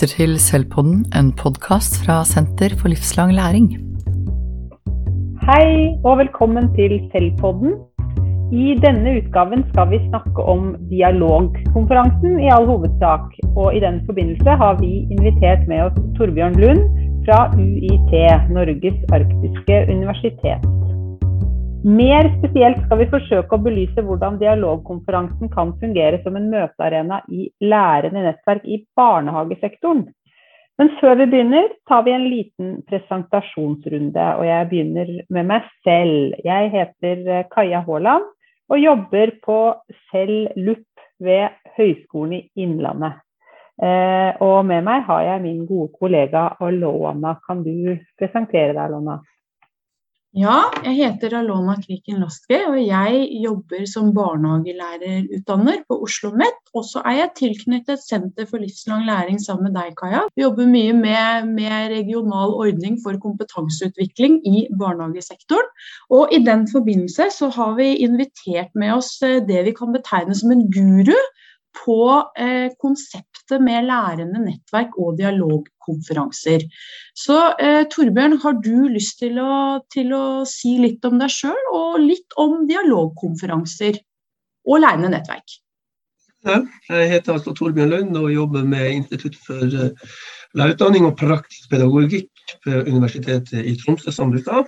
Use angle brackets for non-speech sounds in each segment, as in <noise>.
lytter til Selvpodden, en podkast fra Senter for livslang læring. Hei og velkommen til Selvpodden. I denne utgaven skal vi snakke om dialogkonferansen i all hovedsak. Og i den forbindelse har vi invitert med oss Torbjørn Lund fra UiT, Norges arktiske universitet. Mer spesielt skal vi forsøke å belyse hvordan dialogkonferansen kan fungere som en møtearena i lærende nettverk i barnehagesektoren. Men før vi begynner, tar vi en liten presentasjonsrunde. Og jeg begynner med meg selv. Jeg heter eh, Kaja Haaland og jobber på Cell LUP ved Høgskolen i Innlandet. Eh, og med meg har jeg min gode kollega Alona. Kan du presentere deg, Alona? Ja, jeg heter Alona Kriken Laske, og jeg jobber som barnehagelærerutdanner på Oslo OsloMet. Og så er jeg tilknyttet Senter for livslang læring sammen med deg, Kaja. Vi jobber mye med, med regional ordning for kompetanseutvikling i barnehagesektoren. Og i den forbindelse så har vi invitert med oss eh, det vi kan betegne som en guru på eh, konseptet med lærende nettverk og dialogkonferanser. Så eh, Torbjørn, har du lyst til å, til å si litt om deg sjøl, og litt om dialogkonferanser og lærende nettverk? Jeg heter altså Torbjørn Lund og jobber med Institutt for uh, lærerutdanning og praktisk pedagogikk ved Universitetet i Tromsø, som du sa.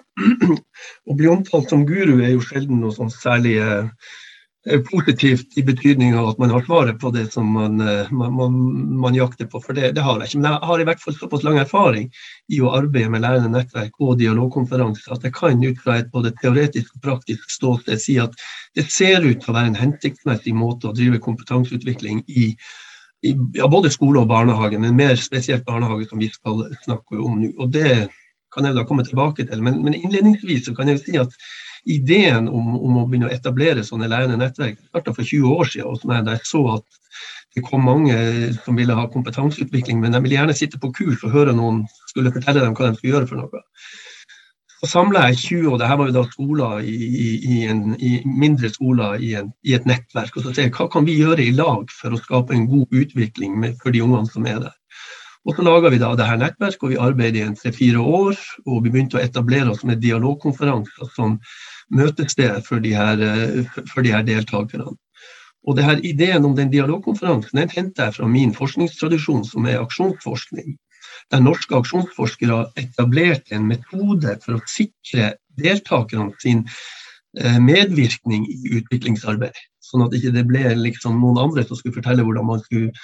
<clears throat> Å bli omtalt som guru er jo sjelden noe sånn særlig Eh, positivt i betydning av at man har svaret på det som man, eh, man, man, man jakter på. For det, det, har jeg ikke. Men jeg har i hvert fall såpass lang erfaring i å arbeide med lærende nettverk og dialogkonferanser at jeg kan ut fra et både teoretisk og praktisk ståsted si at det ser ut til å være en hensiktsmessig måte å drive kompetanseutvikling i, i ja, både skole og barnehage, men mer spesielt barnehage, som vi skal snakke om nå. Og det kan jeg da komme tilbake til. Men, men innledningsvis kan jeg si at ideen om, om, å begynne å etablere sånne lærende nettverk starta for 20 år siden meg. Da jeg så at det kom mange som ville ha kompetanseutvikling, men de ville gjerne sitte på kurs og høre noen skulle fortelle dem hva de skulle gjøre for noe. Så samla jeg 20, og det her var jo da skoler i, i, i, en, i mindre skoler en, i, et nettverk. Og så ser jeg hva kan vi gjøre i lag for å skape en god utvikling med, for de ungene som er der. Og så laga vi da det her nettverket, og vi arbeidet i en tre-fire år. Og vi begynte å etablere oss med dialogkonferanser som møtested for de her, eh, for de her deltakerne. Og det her Ideen om den dialogkonferansen den henter jeg fra min forskningstradisjon, som er aksjonsforskning. Der norske aksjonsforskere etablerte en metode for å sikre deltakerne sin eh, medvirkning i utviklingsarbeid. Sånn at ikke det ble liksom noen andre som skulle fortelle hvordan man skulle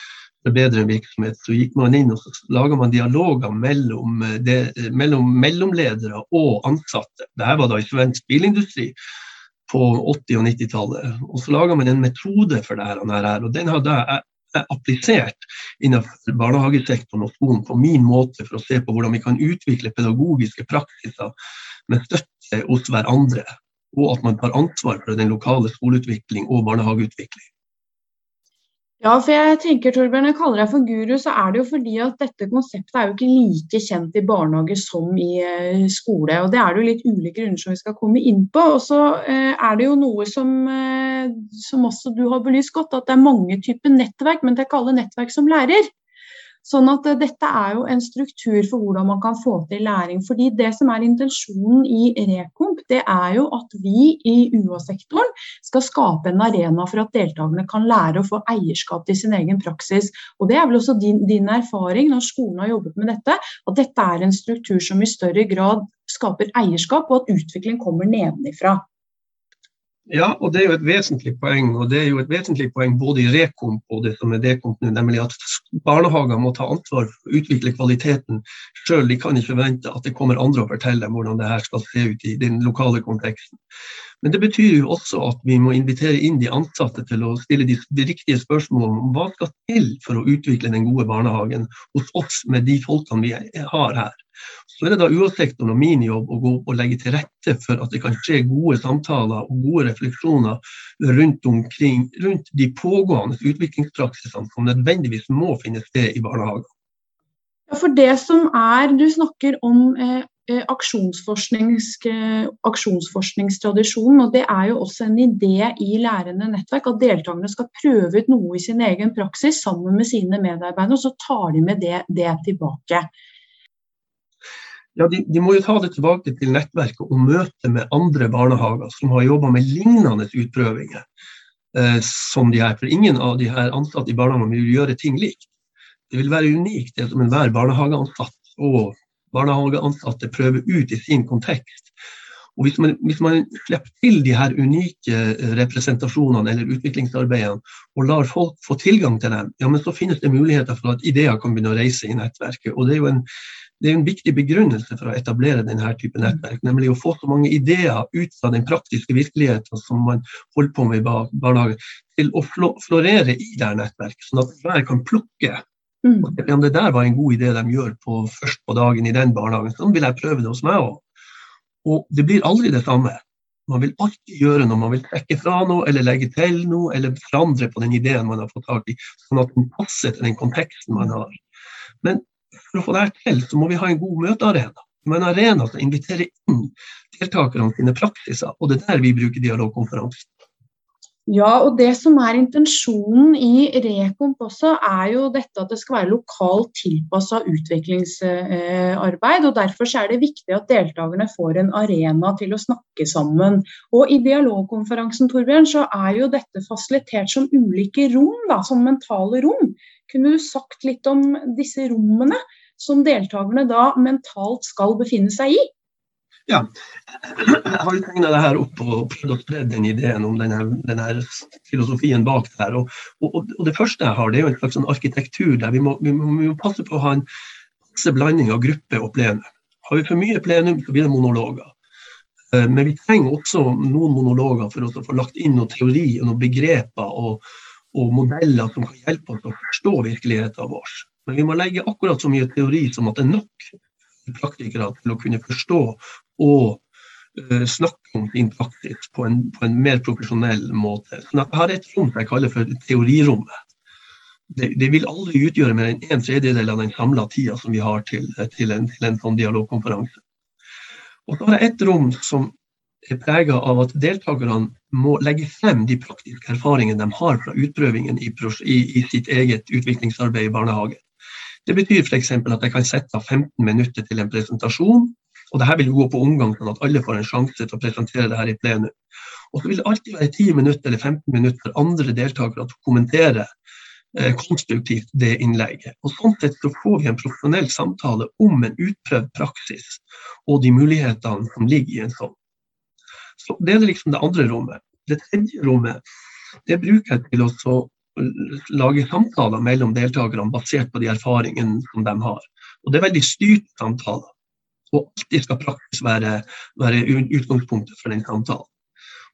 forbedre en virksomhet, så gikk man inn og så laga man dialoger mellom, eh, det, mellom, mellomledere og ansatte. Dette var da i svensk bilindustri på 80- og 90-tallet. Og så laga man en metode for det her, og den hadde jeg applisert innenfor barnehagesektoren og skolen på min måte for å se på hvordan vi kan utvikle pedagogiske praksiser med støtte hos hverandre. Og at man tar ansvar for den lokale skoleutvikling og barnehageutvikling. Ja, for jeg tenker, Torbjørn, jeg kaller deg for guru, så er det jo fordi at dette konseptet er jo ikke like kjent i barnehage som i eh, skole. og Det er det jo litt ulike grunner som vi skal komme inn på. Og så eh, er det jo noe som, eh, som også du har belyst godt, at det er mange typer nettverk, men det er ikke alle nettverk som lærer. Sånn at eh, Dette er jo en struktur for hvordan man kan få til læring. fordi Det som er intensjonen i Rekomp, det er jo at vi i UH-sektoren skal skape en arena for at deltakerne kan lære å få eierskap til sin egen praksis. Og Det er vel også din, din erfaring når skolen har jobbet med dette, at dette er en struktur som i større grad skaper eierskap, og at utvikling kommer nedenifra. Ja, og det er jo et vesentlig poeng. Og det er jo et vesentlig poeng både i Rekomp og det som er Dekomp nå, nemlig at barnehager må ta ansvar for å utvikle kvaliteten sjøl. De kan ikke forvente at det kommer andre og forteller dem hvordan det her skal se ut i den lokale konteksten. Men det betyr jo også at vi må invitere inn de ansatte til å stille de, riktige spørsmålene om hva skal til for å utvikle den gode barnehagen hos oss med de folkene vi har her. Så er det da UH-sektoren og min jobb å gå og legge til rette for at det kan skje gode samtaler og gode refleksjoner rundt omkring rundt de pågående utviklingspraksisene som nødvendigvis må finne sted i barnehagen. Ja, for det som er, Du snakker om eh, eh, aksjonsforskningstradisjonen. og Det er jo også en idé i lærende nettverk at deltakerne skal prøve ut noe i sin egen praksis sammen med sine medarbeidere, og så tar de med det, det tilbake. Ja, de, de, må jo ta det tilbake til nettverket og møte med andre barnehager som har jobba med lignende utprøvinger. Eh, som de her. For ingen av de her ansatte i barnehagene vil gjøre ting likt. Det vil være unikt det som enhver barnehageansatt og barnehageansatte prøver ut i sin kontekst. Og hvis man, hvis man, slipper til de her unike representasjonene eller utviklingsarbeidene, og lar folk få tilgang til dem, ja, men så finnes det muligheter for at ideer kan begynne å reise i nettverket. Og det er jo en, det er en viktig begrunnelse for å etablere denne type nettverk, nemlig å få så mange ideer ut fra den praktiske virkeligheten som man holder på med i barnehagen, til å florere i det nettverket, sånn at hver kan plukke. Mm. Om det der var en god idé de gjør på, først på dagen i den barnehagen, så vil jeg prøve det hos meg òg. Og det blir aldri det samme. Man vil alltid gjøre noe, man vil trekke fra noe eller legge til noe eller forandre på den ideen man har fått tak i, sånn at den passer til den konteksten man har. Men for å få det til, så må vi ha en god møtearena. En arena som inviterer inn deltakerne sine praksiser, og det er der vi bruker dialogkonferansen. Ja, og det som er intensjonen i Rekomp også, er jo dette at det skal være lokalt tilpassa utviklingsarbeid. og Derfor er det viktig at deltakerne får en arena til å snakke sammen. Og I dialogkonferansen Torbjørn, så er jo dette fasilitert som ulike rom, da, som mentale rom. Kunne du sagt litt om disse rommene som deltakerne da mentalt skal befinne seg i? Ja, jeg jo tegna det her opp og prøvd å spre den ideen om denne, denne, filosofien bak der. Og, og, og, det første jeg har, det er jo en slags sånn arkitektur der vi må, vi, må, vi må, passe på å ha en passe blanding av gruppe og plenum. Har vi for mye plenum, så blir det monologer. Eh, men vi trenger også noen monologer for å få lagt inn noen teori og noen begreper og, og modeller som kan hjelpe oss å forstå virkeligheten vår. Men vi må legge akkurat så mye teori som at det er nok praktikere til å kunne forstå og uh, snakke om sin praksis på en, på en, mer profesjonell måte. Sånn at jeg har et rom jeg kaller for teorirommet. Det, det, vil aldri utgjøre mer enn en tredjedel av den samla tida som vi har til, til, en, til en sånn dialogkonferanse. Og så har jeg et rom som er prega av at deltakerne må legge frem de praktiske erfaringene de har fra utprøvingen i, i, i sitt eget utviklingsarbeid i barnehagen. Det betyr f.eks. at jeg kan sette av 15 minutter til en presentasjon. Og Dette vil gå på omgang, sånn at alle får en sjanse til å presentere det her i plenum. Og så vil det alltid være 10 minutter eller 15 minutter for andre deltakere til å kommentere eh, konstruktivt det innlegget. Og Sånn sett så får vi en profesjonell samtale om en utprøvd praksis og de mulighetene som ligger i en sånn. Så Det er liksom det andre rommet. Det tredje rommet det bruker jeg til å lage samtaler mellom deltakerne basert på de erfaringene som de har. Og Det er veldig styrte samtaler. Og alltid skal praksis være, være utgangspunktet for den samtalen.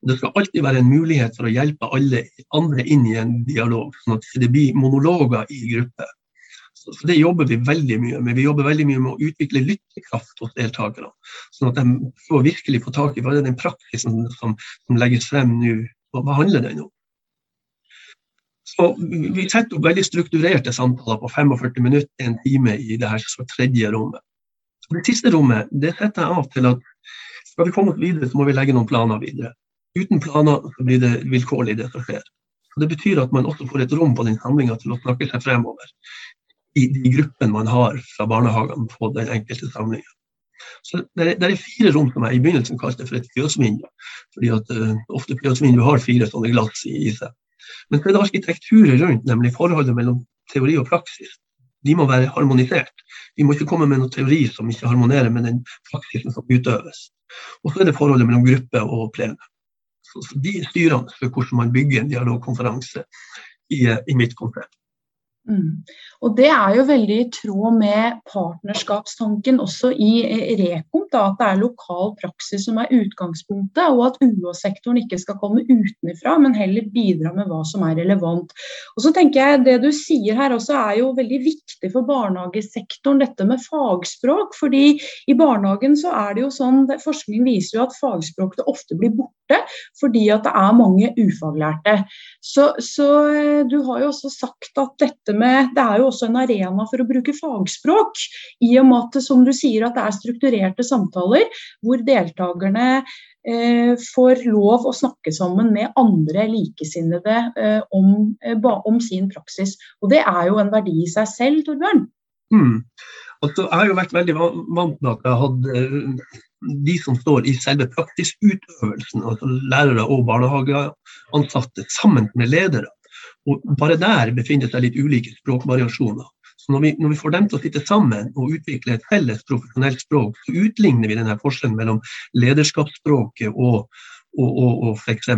Og Det skal alltid være en mulighet for å hjelpe alle andre inn i en dialog, sånn at det blir monologer i gruppe. Så Det jobber vi veldig mye med. Vi jobber veldig mye med å utvikle lyttekraft hos deltakerne. Sånn at de får virkelig få tak i hva er den praksisen som, som legges frem nå, hva handler den om. Så Vi setter opp veldig strukturerte samtaler på 45 minutter, en time i det her tredje rommet. Det siste rommet det setter jeg av til at skal vi komme oss videre, så må vi legge noen planer videre. Uten planer så blir det vilkårlig, det som skjer. Så det betyr at man også får et rom på den samlinga til å snakke seg fremover i de gruppene man har fra barnehagene på den enkelte samlinga. Så det er, det er, fire rom som jeg i begynnelsen kalte for et fjøsvindu. Fordi at uh, ofte fjøsvindu har fire sånne glass i, i seg. Men så er det arkitekturet rundt, nemlig forholdet mellom teori og praksis. De må være harmonisert. Vi må ikke komme med noen teori som ikke harmonerer med den praksisen som utøves. Og så er det forholdet mellom gruppe og plenum. Så, så de er styrende for hvordan man bygger en dialogkonferanse i, i mitt konsept. Mm. Og Det er jo veldig i tråd med partnerskapstanken også i eh, Rekom, da, at det er lokal praksis som er utgangspunktet, og at UH-sektoren ikke skal komme utenfra, men heller bidra med hva som er relevant. Og så tenker jeg Det du sier her også er jo veldig viktig for barnehagesektoren, dette med fagspråk. fordi i barnehagen så er det jo sånn, Forskning viser jo at fagspråk ofte blir borte fordi at det er mange ufaglærte. Så, så, eh, du har jo også sagt at dette med Det er jo også en arena for å bruke fagspråk. I og med at som du sier at det er strukturerte samtaler hvor deltakerne eh, får lov å snakke sammen med andre likesinnede eh, om, eh, om, sin praksis. Og det er jo en verdi i seg selv, Torbjørn. Mm. Jeg har jo vært veldig vant med at jeg hadde hatt de som står i selve praktisk utøvelsen, altså lærere og barnehageansatte, sammen med ledere. Og bare der befinner seg litt ulike språkvariasjoner. Så når vi, når vi, får dem til å sitte sammen og utvikle et felles profesjonelt språk, så utligner vi denne forskjellen mellom lederskapsspråket og, og, og, og f.eks.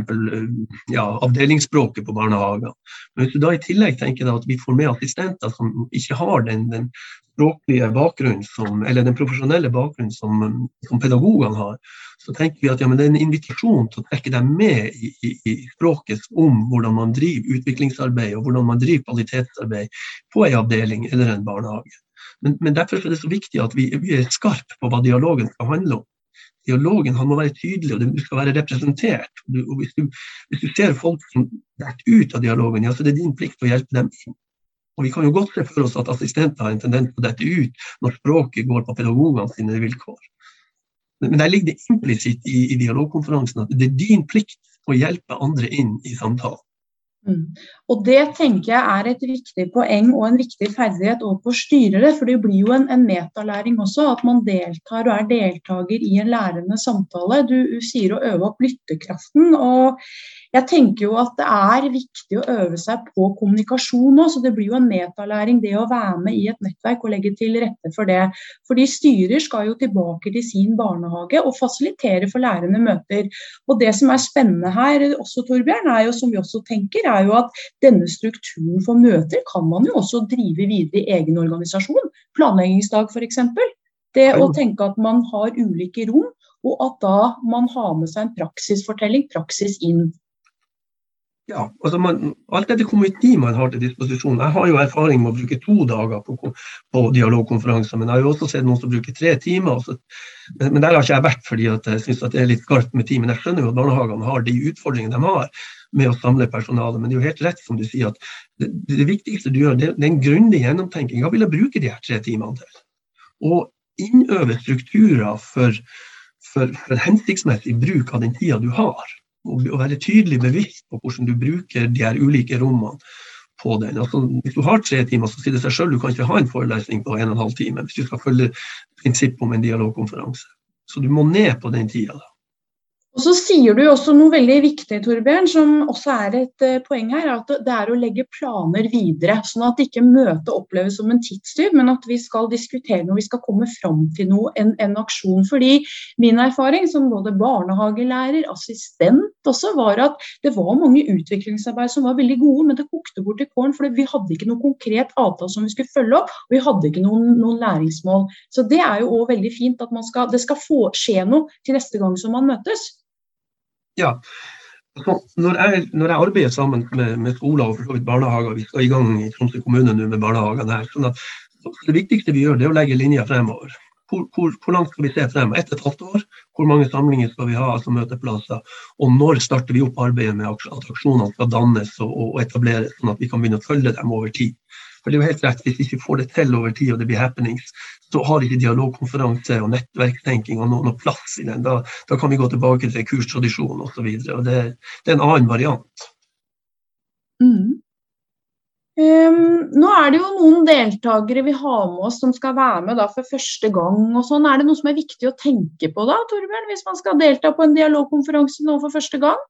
Ja, avdelingsspråket på barnehager. Men hvis du da i tillegg tenker at vi får med assistenter som ikke har den, den språklige bakgrunnen som, eller den profesjonelle bakgrunnen som, som pedagogene har, så tenker vi at ja, det er en invitasjon til å trekke dem med i, i, i, språket om hvordan man driver utviklingsarbeid og hvordan man driver kvalitetsarbeid på en avdeling eller en barnehage. Men, men derfor er det så viktig at vi, vi er skarpe på hva dialogen skal handle om. Dialogen må være tydelig, og du skal være representert. Og hvis, du, hvis du ser folk som detter ut av dialogen, ja, så er det din plikt å hjelpe dem inn. Og Vi kan jo godt se for oss at assistenter har en tendens til å dette ut når språket går på pedagogene sine vilkår. Men der ligger det implisitt i, i dialogkonferansen at det er din plikt å hjelpe andre inn i samtalen. Mm. Og Det tenker jeg er et viktig poeng og en viktig ferdighet overfor styrere. For det blir jo en, en, metalæring også, at man deltar og er deltaker i en lærende samtale. Du, du sier å øve opp lyttekraften. og jeg tenker jo at det er viktig å øve seg på kommunikasjon òg, så det blir jo en metalæring det å være med i et nettverk og legge til rette for det. Fordi styrer skal jo tilbake til sin barnehage og fasilitere for lærende møter. Og det som er spennende her også, Torbjørn, er jo som vi også tenker, er jo at denne strukturen for møter kan man jo også drive videre i egen organisasjon. Planleggingsdag f.eks. Det å tenke at man har ulike rom, og at da man har med seg en praksisfortelling, praksis inn. Ja, altså man, Alt etter hvor mye tid man har til disposisjon. Jeg har jo erfaring med å bruke to dager på, på dialogkonferanser, men jeg har jo også sett noen som bruker tre timer. Også. Men, men, der har ikke jeg vært fordi jeg syns det er litt skarpt med tid. Men jeg skjønner jo at barnehagene har de utfordringene de har med å samle personale. Men det er jo helt rett som du sier at det, det viktigste du gjør, det, det er en grundig gjennomtenking. Hva vil jeg bruke de her tre timene til? Og innøve strukturer for, for, for hensiktsmessig bruk av den tida du har og være tydelig bevisst på hvordan du bruker de her ulike rommene på den. Altså, hvis du har tre timer, så sier det seg selv du kan ikke ha en forelesning på en og en halv time hvis du skal følge prinsippet om en dialogkonferanse. Så du må ned på den tida. da. Og så sier du også noe veldig viktig, Torbjørn, som også er et uh, poeng her. At det er å legge planer videre. Sånn at ikke møtet oppleves som en tidstyv, men at vi skal diskutere noe, vi skal komme fram til noe, en, en, aksjon. Fordi min erfaring som både barnehagelærer, assistent også, var at det var mange utviklingsarbeid som var veldig gode, men det kokte bort i kålen. For vi hadde ikke noe konkret avtale som vi skulle følge opp, og vi hadde ikke noen, noen læringsmål. Så det er jo òg veldig fint at skal, det skal få, skje noe til neste gang som man møtes. Ja. Altså, når, jeg, når, jeg, arbeider sammen med, med skoler og for så vidt barnehager, vi skal i gang i Tromsø kommune nå med barnehagene her, sånn at Det viktigste vi gjør, det er å legge linja fremover. Hvor, hvor, hvor, langt skal vi se frem? Ett og et halvt år? Hvor mange samlinger skal vi ha altså møteplasser? Og når starter vi opp arbeidet med at aksjonene skal dannes og, og etableres, sånn at vi kan begynne å følge dem over tid? For det er jo helt rett, Hvis vi ikke får det til over tid og det blir happenings, så har ikke dialogkonferanse og nettverktenking og noe, noe plass i den. Da, da, kan vi gå tilbake til kurstradisjon osv. Det, det er en annen variant. Mm. Um, nå er det jo noen deltakere vi har med oss som skal være med for første gang. og sånn. Er det noe som er viktig å tenke på da, Torbjørn, hvis man skal delta på en dialogkonferanse nå for første gang?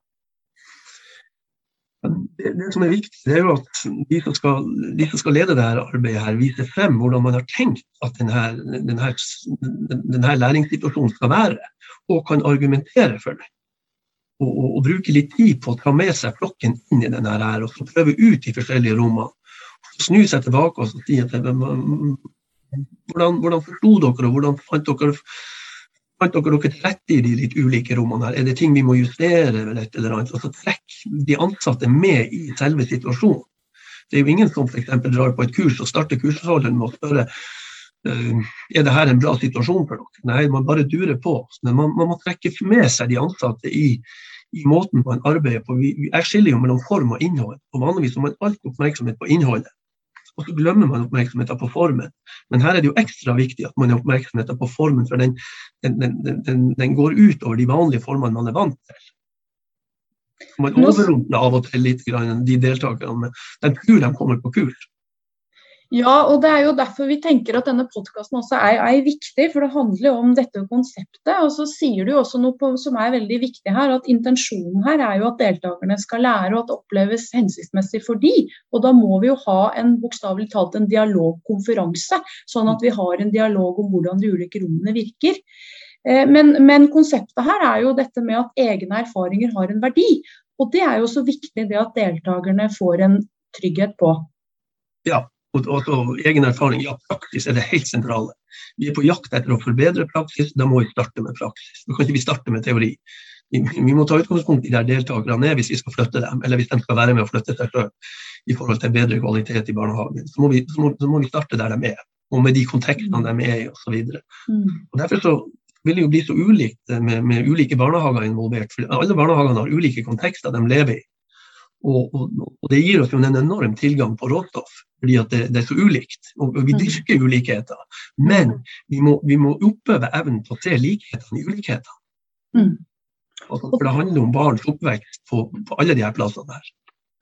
Det, det, som er viktig, det er jo at de som skal, de som skal lede dette arbeidet, her, viser frem hvordan man har tenkt at denne, denne, denne læringssituasjonen skal være, og kan argumentere for det. Og, og, og, bruke litt tid på å ta med seg flokken inn i denne her, og så prøve ut de forskjellige rommene. Snu seg tilbake og si at hvordan, hvordan forsto dere, og hvordan fant dere fant dere dere rett i de litt ulike rommene her? Er det ting vi må justere? eller et eller annet? Altså Trekk de ansatte med i selve situasjonen. Det er jo ingen som f.eks. drar på et kurs og starter kursholderen med å spørre uh, er det her en bra situasjon for dere. Nei, man bare durer på. Men man, man må trekke med seg de ansatte i, i måten man arbeider på. Jeg skiller jo mellom form og innhold. og Vanligvis har man alltid oppmerksomhet på innholdet. Og så glemmer man oppmerksomheten på formen. Men her er det jo ekstra viktig at man har oppmerksomheten på formen, for den, den, den, den går ut over de vanlige formene man er vant til. Man overrumpler av og til litt de deltakerne. De tror de kommer på kult. Ja, og det er jo derfor vi tenker at denne podkasten også er, er, viktig. For det handler jo om dette konseptet. Og så sier du jo også noe på, som er veldig viktig her, at intensjonen her er jo at deltakerne skal lære, og at det oppleves hensiktsmessig for de. Og da må vi jo ha en bokstavelig talt en dialogkonferanse, sånn at vi har en dialog om hvordan de ulike rommene virker. Eh, men, men konseptet her er jo dette med at egne erfaringer har en verdi. Og det er jo så viktig det at deltakerne får en trygghet på. Ja, og, og, og, egen erfaring, ja, praksis er det helt sentrale. Vi er på jakt etter å forbedre praksis, da må vi starte med praksis. Da kan ikke vi starte med teori. Vi, vi må ta utgangspunkt i der deltakerne er hvis vi skal flytte dem, eller hvis de skal være med å flytte seg sjøl i forhold til bedre kvalitet i barnehagen. Så må, vi, så, må, så må vi starte der de er, og med de kontekstene de er i osv. Mm. Derfor så vil det jo bli så ulikt med, med ulike barnehager involvert. for Alle barnehagene har ulike kontekster de lever i. Og, og, og, det gir oss jo en enorm tilgang på råstoff, fordi det, det, er så ulikt. Og, og vi mm. dyrker ulikheter. Men vi må, vi må oppøve evnen til å se likhetene i ulikhetene. Mm. For det handler om barns oppvekst på, på alle de her plassene her.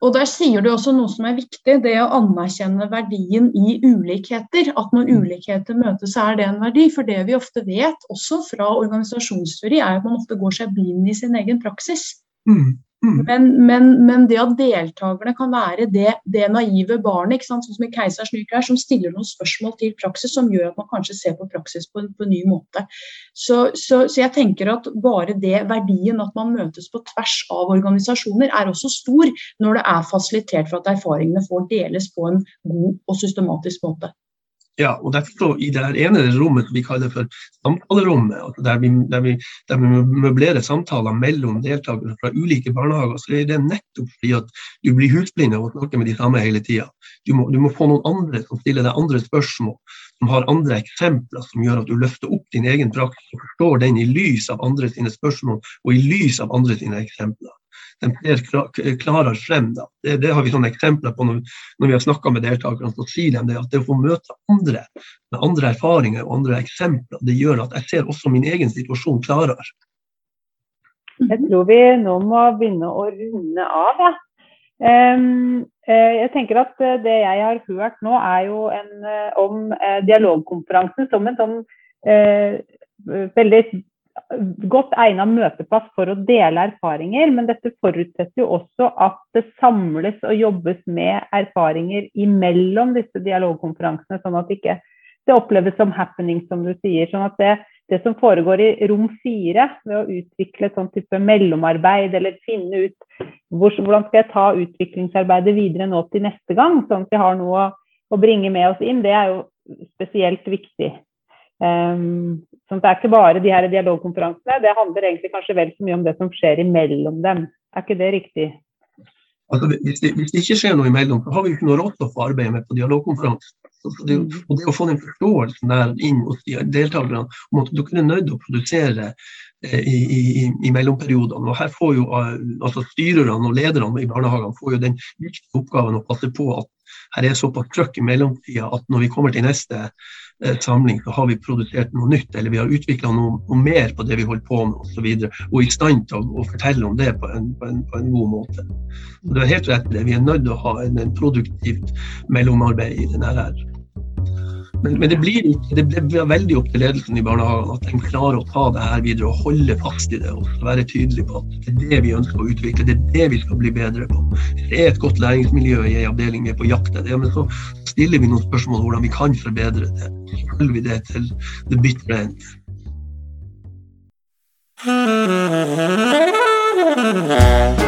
Og Der sier du også noe som er viktig, det å anerkjenne verdien i ulikheter. At når mm. ulikheter møtes, så er det en verdi. For det vi ofte vet, også fra organisasjonsteori, er at man ofte går seg blind i sin egen praksis. Mm. Mm. Men, men, men, det at deltakerne kan være det, det naive barnet, sånn som i 'Keisers nye klær', som stiller noen spørsmål til praksis, som gjør at man kanskje ser på praksis på en, på en ny måte. Så, så, så, jeg tenker at bare det verdien at man møtes på tvers av organisasjoner, er også stor når det er fasilitert for at erfaringene får deles på en god og systematisk måte. Ja, og derfor I det ene rommet vi kaller for samtalerommet, altså der, vi, der, vi, der vi møblerer samtaler mellom deltakere fra ulike barnehager, så er det nettopp fordi at du blir husblind av å snakke med de samme hele tida. Du, du, må få noen andre som stiller deg andre spørsmål, som har andre eksempler som gjør at du løfter opp din egen praksis og forstår den i lys av andre sine spørsmål og i lys av andre sine eksempler de ser klarere frem. Da. Det, det, har vi sånne eksempler på når, når vi har snakka med deltakerne. Sier de det at det å få møte andre med andre erfaringer og andre eksempler, det gjør at jeg ser også min egen situasjon klarere. Jeg tror vi nå må begynne å runde av. Ja. Um, jeg tenker at eh, Det jeg har hørt nå, er jo en, eh, om dialogkonferansen som en sånn uh, veldig godt egnet møteplass for å dele erfaringer, men dette forutsetter jo også at det samles og jobbes med erfaringer imellom disse dialogkonferansene, sånn at ikke det oppleves som happening, som du sier. sånn at det, det som foregår i rom fire, ved å utvikle sånn type mellomarbeid, eller finne ut hvor, hvordan skal jeg ta utviklingsarbeidet videre nå til neste gang, sånn at vi har noe å, å bringe med oss inn, det er jo spesielt viktig. Um, så det er ikke bare de her dialogkonferansene, det handler egentlig kanskje vel så mye om det som skjer imellom dem. Er ikke det riktig? Altså, hvis, det, hvis, det, ikke skjer noe imellom, så har vi jo ikke noe råstoff å arbeide med på dialogkonferansen. Det, mm. og det å få den forståelsen der inn hos de deltakerne om at dere er nødt til å produsere eh, i, i, i, mellomperiodene. Og her får jo eh, altså Styrerne og lederne i barnehagene får jo den viktige oppgaven å passe på at her er såpass trøkk i mellomtida at når vi kommer til neste eh, samling, så har vi produsert noe nytt, eller vi har utvikla noe, noe, mer på det vi holder på med osv. Og, så og i stand til å, å, fortelle om det på en, på en, på en god måte. Så det er helt rett, det. vi er nødt til å ha en, en produktivt mellomarbeid i denne her. Men, men det, blir, det, blir, veldig opp til ledelsen i barnehagen at de klarer å ta det her videre og holde fast i det. Og være tydelig på at det er det vi ønsker å utvikle, det er det vi skal bli bedre på. Det er et godt læringsmiljø i en avdeling vi er på jakt etter. Ja, men så stiller vi noen spørsmål om hvordan vi kan forbedre det. Så følger vi det til the bitter end. <laughs>